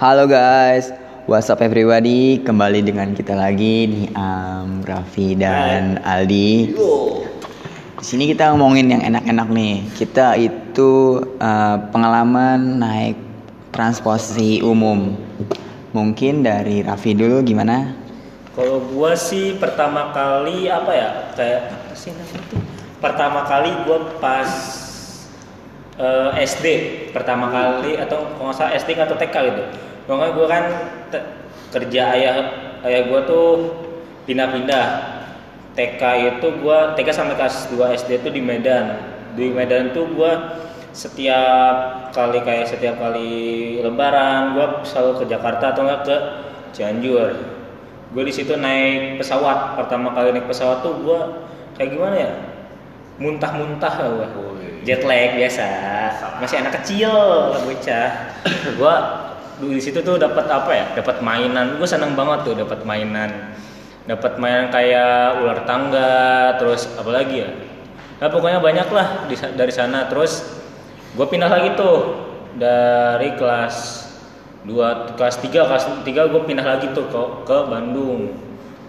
Halo guys, what's up everybody? Kembali dengan kita lagi nih Am, Raffi dan Aldi. Di sini kita ngomongin yang enak-enak nih. Kita itu eh, pengalaman naik transportasi umum. Mungkin dari Raffi dulu gimana? Kalau gua sih pertama kali apa ya kayak apa sih namanya tuh? Pertama kali gua pas eh, SD pertama kali atau kalau nggak salah SD atau TK gitu. Pokoknya gua kan te- kerja ayah ayah gua tuh pindah-pindah. TK itu gua TK sampai kelas 2 SD itu di Medan. Di Medan tuh gua setiap kali kayak setiap kali lebaran gua selalu ke Jakarta atau enggak ke Cianjur. Gue di situ naik pesawat. Pertama kali naik pesawat tuh gue kayak gimana ya? Muntah-muntah lah gue jet lag biasa. Masih anak kecil bocah. Gue di situ tuh dapat apa ya? Dapat mainan. Gue seneng banget tuh dapat mainan. Dapat mainan kayak ular tangga terus apa lagi ya? Nah pokoknya banyak lah di dari sana. Terus gue pindah lagi tuh dari kelas dua kelas 3 kelas 3 gue pindah lagi tuh ke ke Bandung.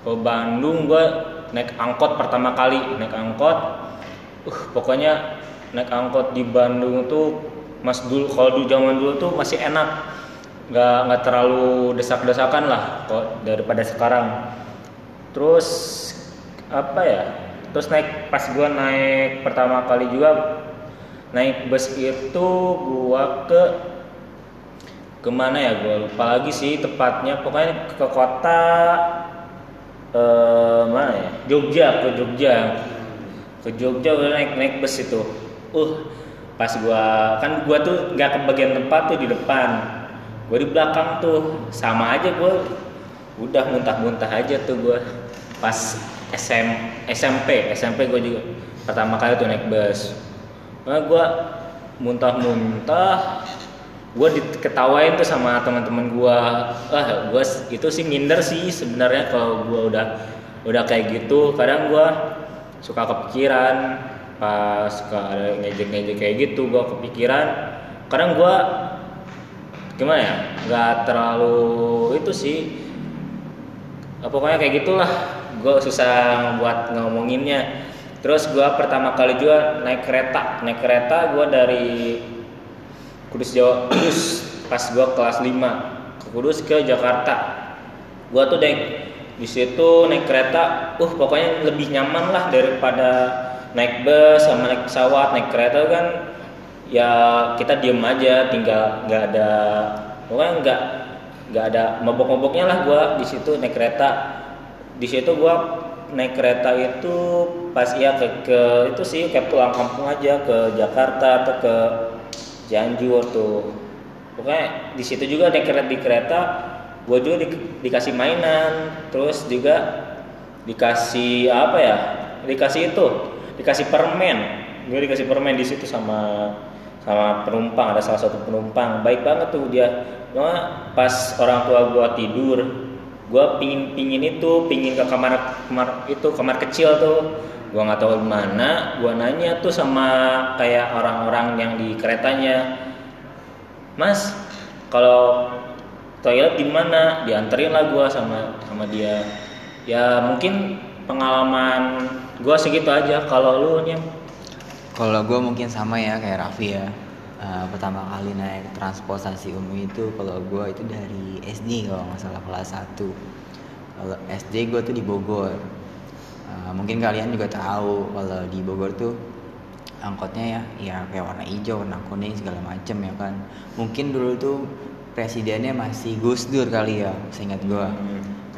Ke Bandung gue naik angkot pertama kali naik angkot. Uh pokoknya naik angkot di Bandung tuh mas dulu kalau dulu zaman dulu tuh masih enak nggak nggak terlalu desak-desakan lah kok daripada sekarang. Terus apa ya terus naik pas gue naik pertama kali juga naik bus itu gua ke ke mana ya gue lupa lagi sih tepatnya. Pokoknya ke kota eh mana ya Jogja ke Jogja. Ke Jogja udah naik naik bus itu. Uh pas gua kan gua tuh nggak ke bagian tempat tuh di depan gua di belakang tuh sama aja gua. Udah muntah-muntah aja tuh gua. Pas SM, SMP SMP gue juga. Pertama kali tuh naik bus. Nah, gue muntah-muntah gue diketawain tuh sama teman-teman gue ah gue itu sih minder sih sebenarnya kalau gue udah udah kayak gitu. Kadang gue suka kepikiran pas suka ngejek-ngejek kayak gitu gue kepikiran. Kadang gue gimana ya nggak terlalu itu sih. Ah, pokoknya kayak gitulah. Gue susah buat ngomonginnya. Terus gue pertama kali juga naik kereta. Naik kereta gue dari Kudus Jawa Kudus pas gue kelas 5 ke Kudus ke Jakarta. Gue tuh naik di situ naik kereta uh pokoknya lebih nyaman lah daripada naik bus sama naik pesawat. Naik kereta kan ya kita diem aja tinggal nggak ada pokoknya nggak nggak ada mabok-maboknya lah gue di situ naik kereta. Di situ gue naik kereta itu pas iya ke, ke itu sih kayak pulang kampung aja ke Jakarta atau ke Cianjur tuh. Pokoknya di situ juga naik kereta di kereta gue juga di- dikasih mainan terus juga dikasih apa ya dikasih itu dikasih permen. Gue dikasih permen di situ sama sama penumpang ada salah satu penumpang. Baik banget tuh dia. Cuma pas orang tua gua tidur gua pingin pingin itu pingin ke kamar kamar itu kamar kecil tuh. Gua nggak tahu mana gua nanya tuh sama kayak orang-orang yang di keretanya mas kalau toilet di mana? Dianterin lah gua sama sama dia. Ya mungkin pengalaman gua segitu aja. Kalau lu nih Kalau gue mungkin sama ya kayak Raffi ya. Eh, pertama kali naik transportasi umum itu kalau gue itu dari SD kalau nggak salah kelas 1 Kalau SD gue tuh di Bogor. Eh, mungkin kalian juga tahu kalau di Bogor tuh angkotnya ya ya kayak warna hijau, warna kuning segala macem ya kan. Mungkin dulu tuh presidennya masih Gus Dur kali ya, seingat gue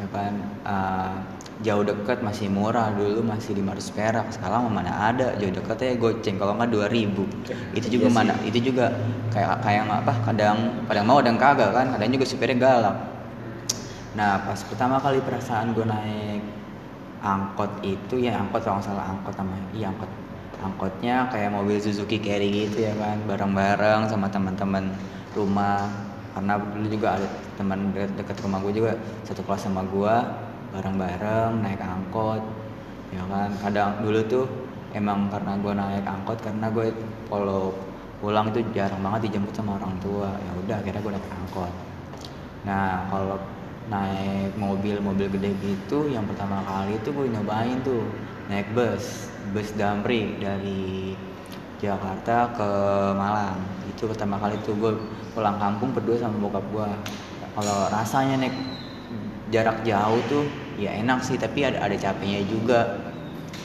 ya kan uh, jauh dekat masih murah. Dulu masih 500 perak sekarang mana ada. Jauh dekatnya goceng kalau nggak 2000 itu juga Iya sih. mana itu juga kayak kayak apa kadang kadang mau kadang kagak kan. Kadang juga supirnya galak. Nah pas pertama kali perasaan gue naik angkot itu ya angkot kalau nggak salah angkot namanya. Iya angkot. Angkotnya kayak mobil Suzuki Carry gitu ya kan. Bareng-bareng sama teman-teman rumah. Karena dulu juga ada teman deket rumah gue juga satu kelas sama gue bareng-bareng naik angkot ya kan? Kadang dulu tuh emang karena gue naik angkot karena gue kalau pulang itu jarang banget dijemput sama orang tua. Ya udah akhirnya gue naik angkot. Nah kalau naik mobil-mobil gede gitu yang pertama kali itu gue nyobain tuh naik bus bus damri dari Jakarta ke Malang. Itu pertama kali tuh gue pulang kampung berdua sama bokap gue kalau rasanya naik jarak jauh tuh ya enak sih tapi ada ada capeknya juga.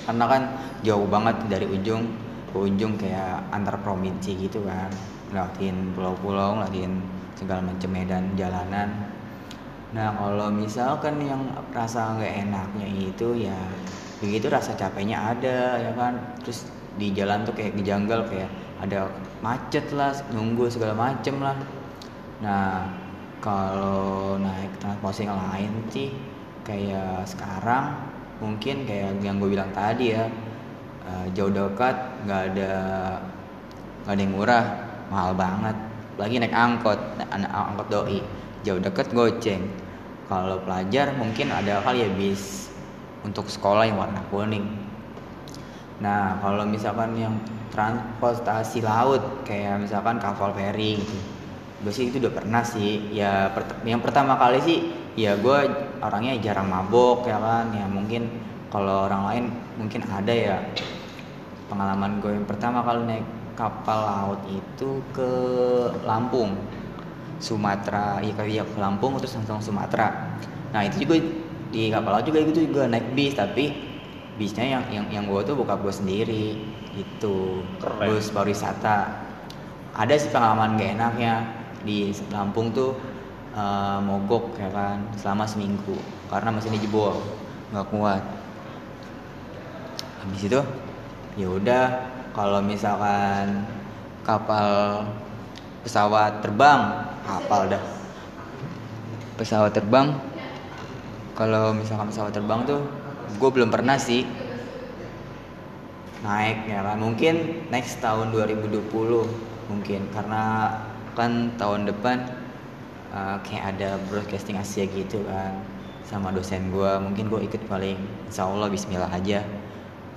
Karena kan jauh banget dari ujung ke ujung kayak antar provinsi gitu kan. Ngeliatin pulau-pulau ngeliatin segala macam medan jalanan. Nah kalau misalkan yang rasa nggak enaknya itu ya begitu rasa capeknya ada ya kan. Terus di jalan tuh kayak dijanggal kayak ada macet lah nunggu segala macem lah. Nah kalau naik transportasi yang lain sih kayak sekarang mungkin kayak yang gue bilang tadi ya uh, jauh dekat nggak ada nggak ada yang murah mahal banget. Lagi naik angkot anak angkot doi jauh deket goceng. Kalau pelajar mungkin ada kali ya bis untuk sekolah yang warna kuning. Nah kalau misalkan yang transportasi laut kayak misalkan kapal feri gitu. Gue sih itu udah pernah sih. Ya yang pertama kali sih ya gue orangnya jarang mabok ya kan? Ya mungkin kalau orang lain mungkin ada ya. Pengalaman gue yang pertama kali naik kapal laut itu ke Lampung. Sumatera iya ke, ya, ke Lampung terus langsung Sumatera. Nah itu juga di kapal laut juga itu juga naik bis tapi bisnya yang yang yang gue tuh buka gue sendiri itu bus pariwisata. Ada sih pengalaman gak enaknya di Lampung tuh uh, mogok ya kan selama seminggu. Karena mesinnya jebol nggak kuat. Habis itu ya udah kalau misalkan kapal pesawat terbang kapal dah. Pesawat terbang kalau misalkan pesawat terbang tuh gue belum pernah sih. Naik ya kan. Mungkin next tahun 2020 mungkin. Karena kan tahun depan uh, kayak ada broadcasting Asia gitu kan sama dosen gue mungkin gue ikut paling insya Allah Bismillah aja.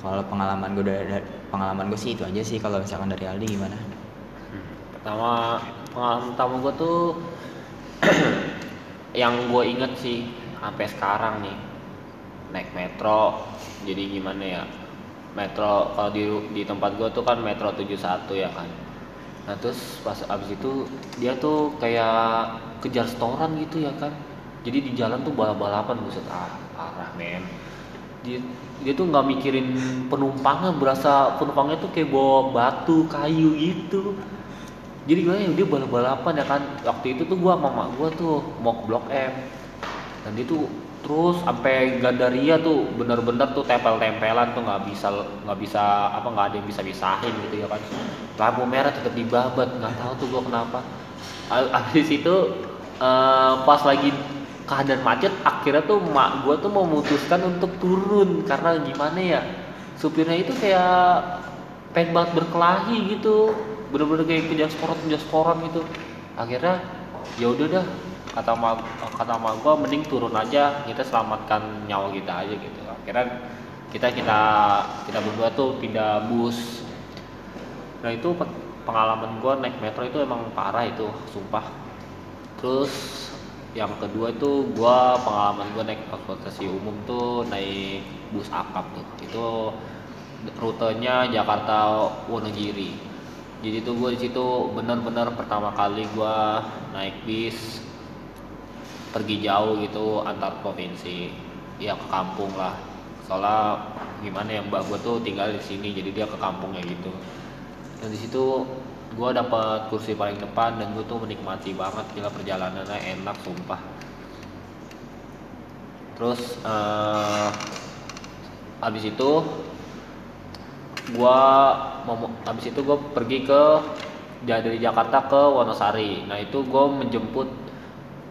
Kalau pengalaman gue dari pengalaman gue sih itu aja sih kalau misalkan dari Aldi gimana? Pertama pengalaman pertama gue tuh yang gue inget sih sampai sekarang nih. Naik metro jadi gimana ya? Metro kalau di di tempat gue tuh kan metro 71 ya kan nah terus pas abis itu dia tuh kayak kejar setoran gitu ya kan. Jadi di jalan tuh balap-balapan buset ah, parah men. Dia dia tuh nggak mikirin penumpangnya berasa penumpangnya tuh kayak bawa batu kayu gitu. Jadi gue ya dia balap-balapan ya kan. Waktu itu tuh gue sama mak gue tuh mau ke blok M. Dan dia tuh terus sampai Gandaria tuh bener-bener tuh tempel-tempelan tuh nggak bisa nggak bisa apa nggak ada yang bisa bisahin gitu ya kan. Lampu merah tetap dibabat nggak tahu tuh gue kenapa. Habis itu uh, pas lagi keadaan macet akhirnya tuh mak gue tuh memutuskan untuk turun. Karena gimana ya supirnya itu kayak pengen banget berkelahi gitu. Bener-bener kayak kejar sporan kejar sporan gitu. Akhirnya ya udah dah kata ma kata ma gue mending turun aja kita selamatkan nyawa kita aja gitu. Akhirnya kita kita kita berdua tuh pindah bus. Nah itu pengalaman gue naik metro itu emang parah itu sumpah. Terus yang kedua itu gue pengalaman gue naik transportasi umum tuh naik bus akap tuh. Itu rutenya Jakarta Wonogiri. Jadi tuh gue di situ bener-bener pertama kali gue naik bis pergi jauh gitu antar provinsi ya ke kampung lah. Soalnya gimana ya mbak gue tuh tinggal di sini jadi dia ke kampungnya gitu. Dan di situ gue dapat kursi paling depan dan gue tuh menikmati banget gila perjalanannya enak sumpah. Terus uh, habis itu gue habis itu gue pergi ke dari Jakarta ke Wonosari. Nah itu gue menjemput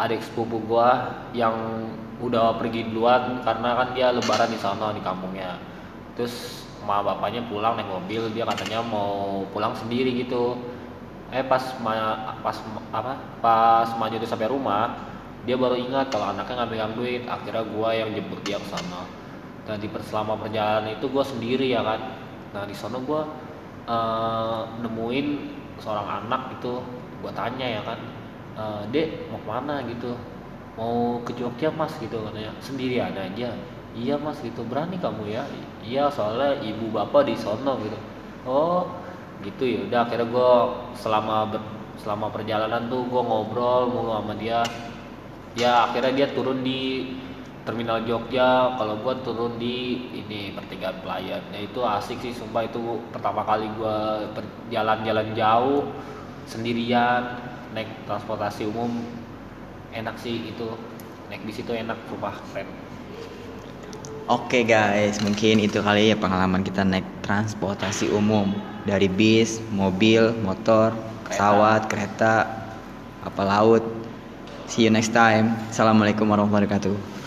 adik sepupu gue yang udah pergi duluan karena kan dia lebaran di sana di kampungnya. Terus ma bapaknya pulang naik mobil dia katanya mau pulang sendiri gitu. Eh pas ma pas apa pas maju tuh sampai rumah dia baru ingat kalau anaknya nggak megang duit. Akhirnya gue yang jemput dia ke sana. Dan di selama perjalanan itu gue sendiri ya kan. Nah di sana gue uh, nemuin seorang anak itu gue tanya ya kan uh, dek mau ke mana gitu? Mau ke Jogja mas gitu katanya. Sendirian aja. Iya mas gitu. Berani kamu ya? Iya soalnya ibu bapak di sono gitu. Oh gitu ya. Udah akhirnya gue selama ber- selama perjalanan tuh gue ngobrol mulu sama dia. Ya akhirnya dia turun di terminal Jogja. Kalau gue turun di ini pertigaan pelayan. Ya itu asik sih sumpah. Itu pertama kali gue jalan-jalan jauh sendirian naik transportasi umum enak sih itu naik bis itu enak sumpah keren Oke guys, mungkin itu kali ya pengalaman kita naik transportasi umum dari bis, mobil, motor, pesawat, kereta, apa laut. See you next time. Assalamualaikum warahmatullahi wabarakatuh.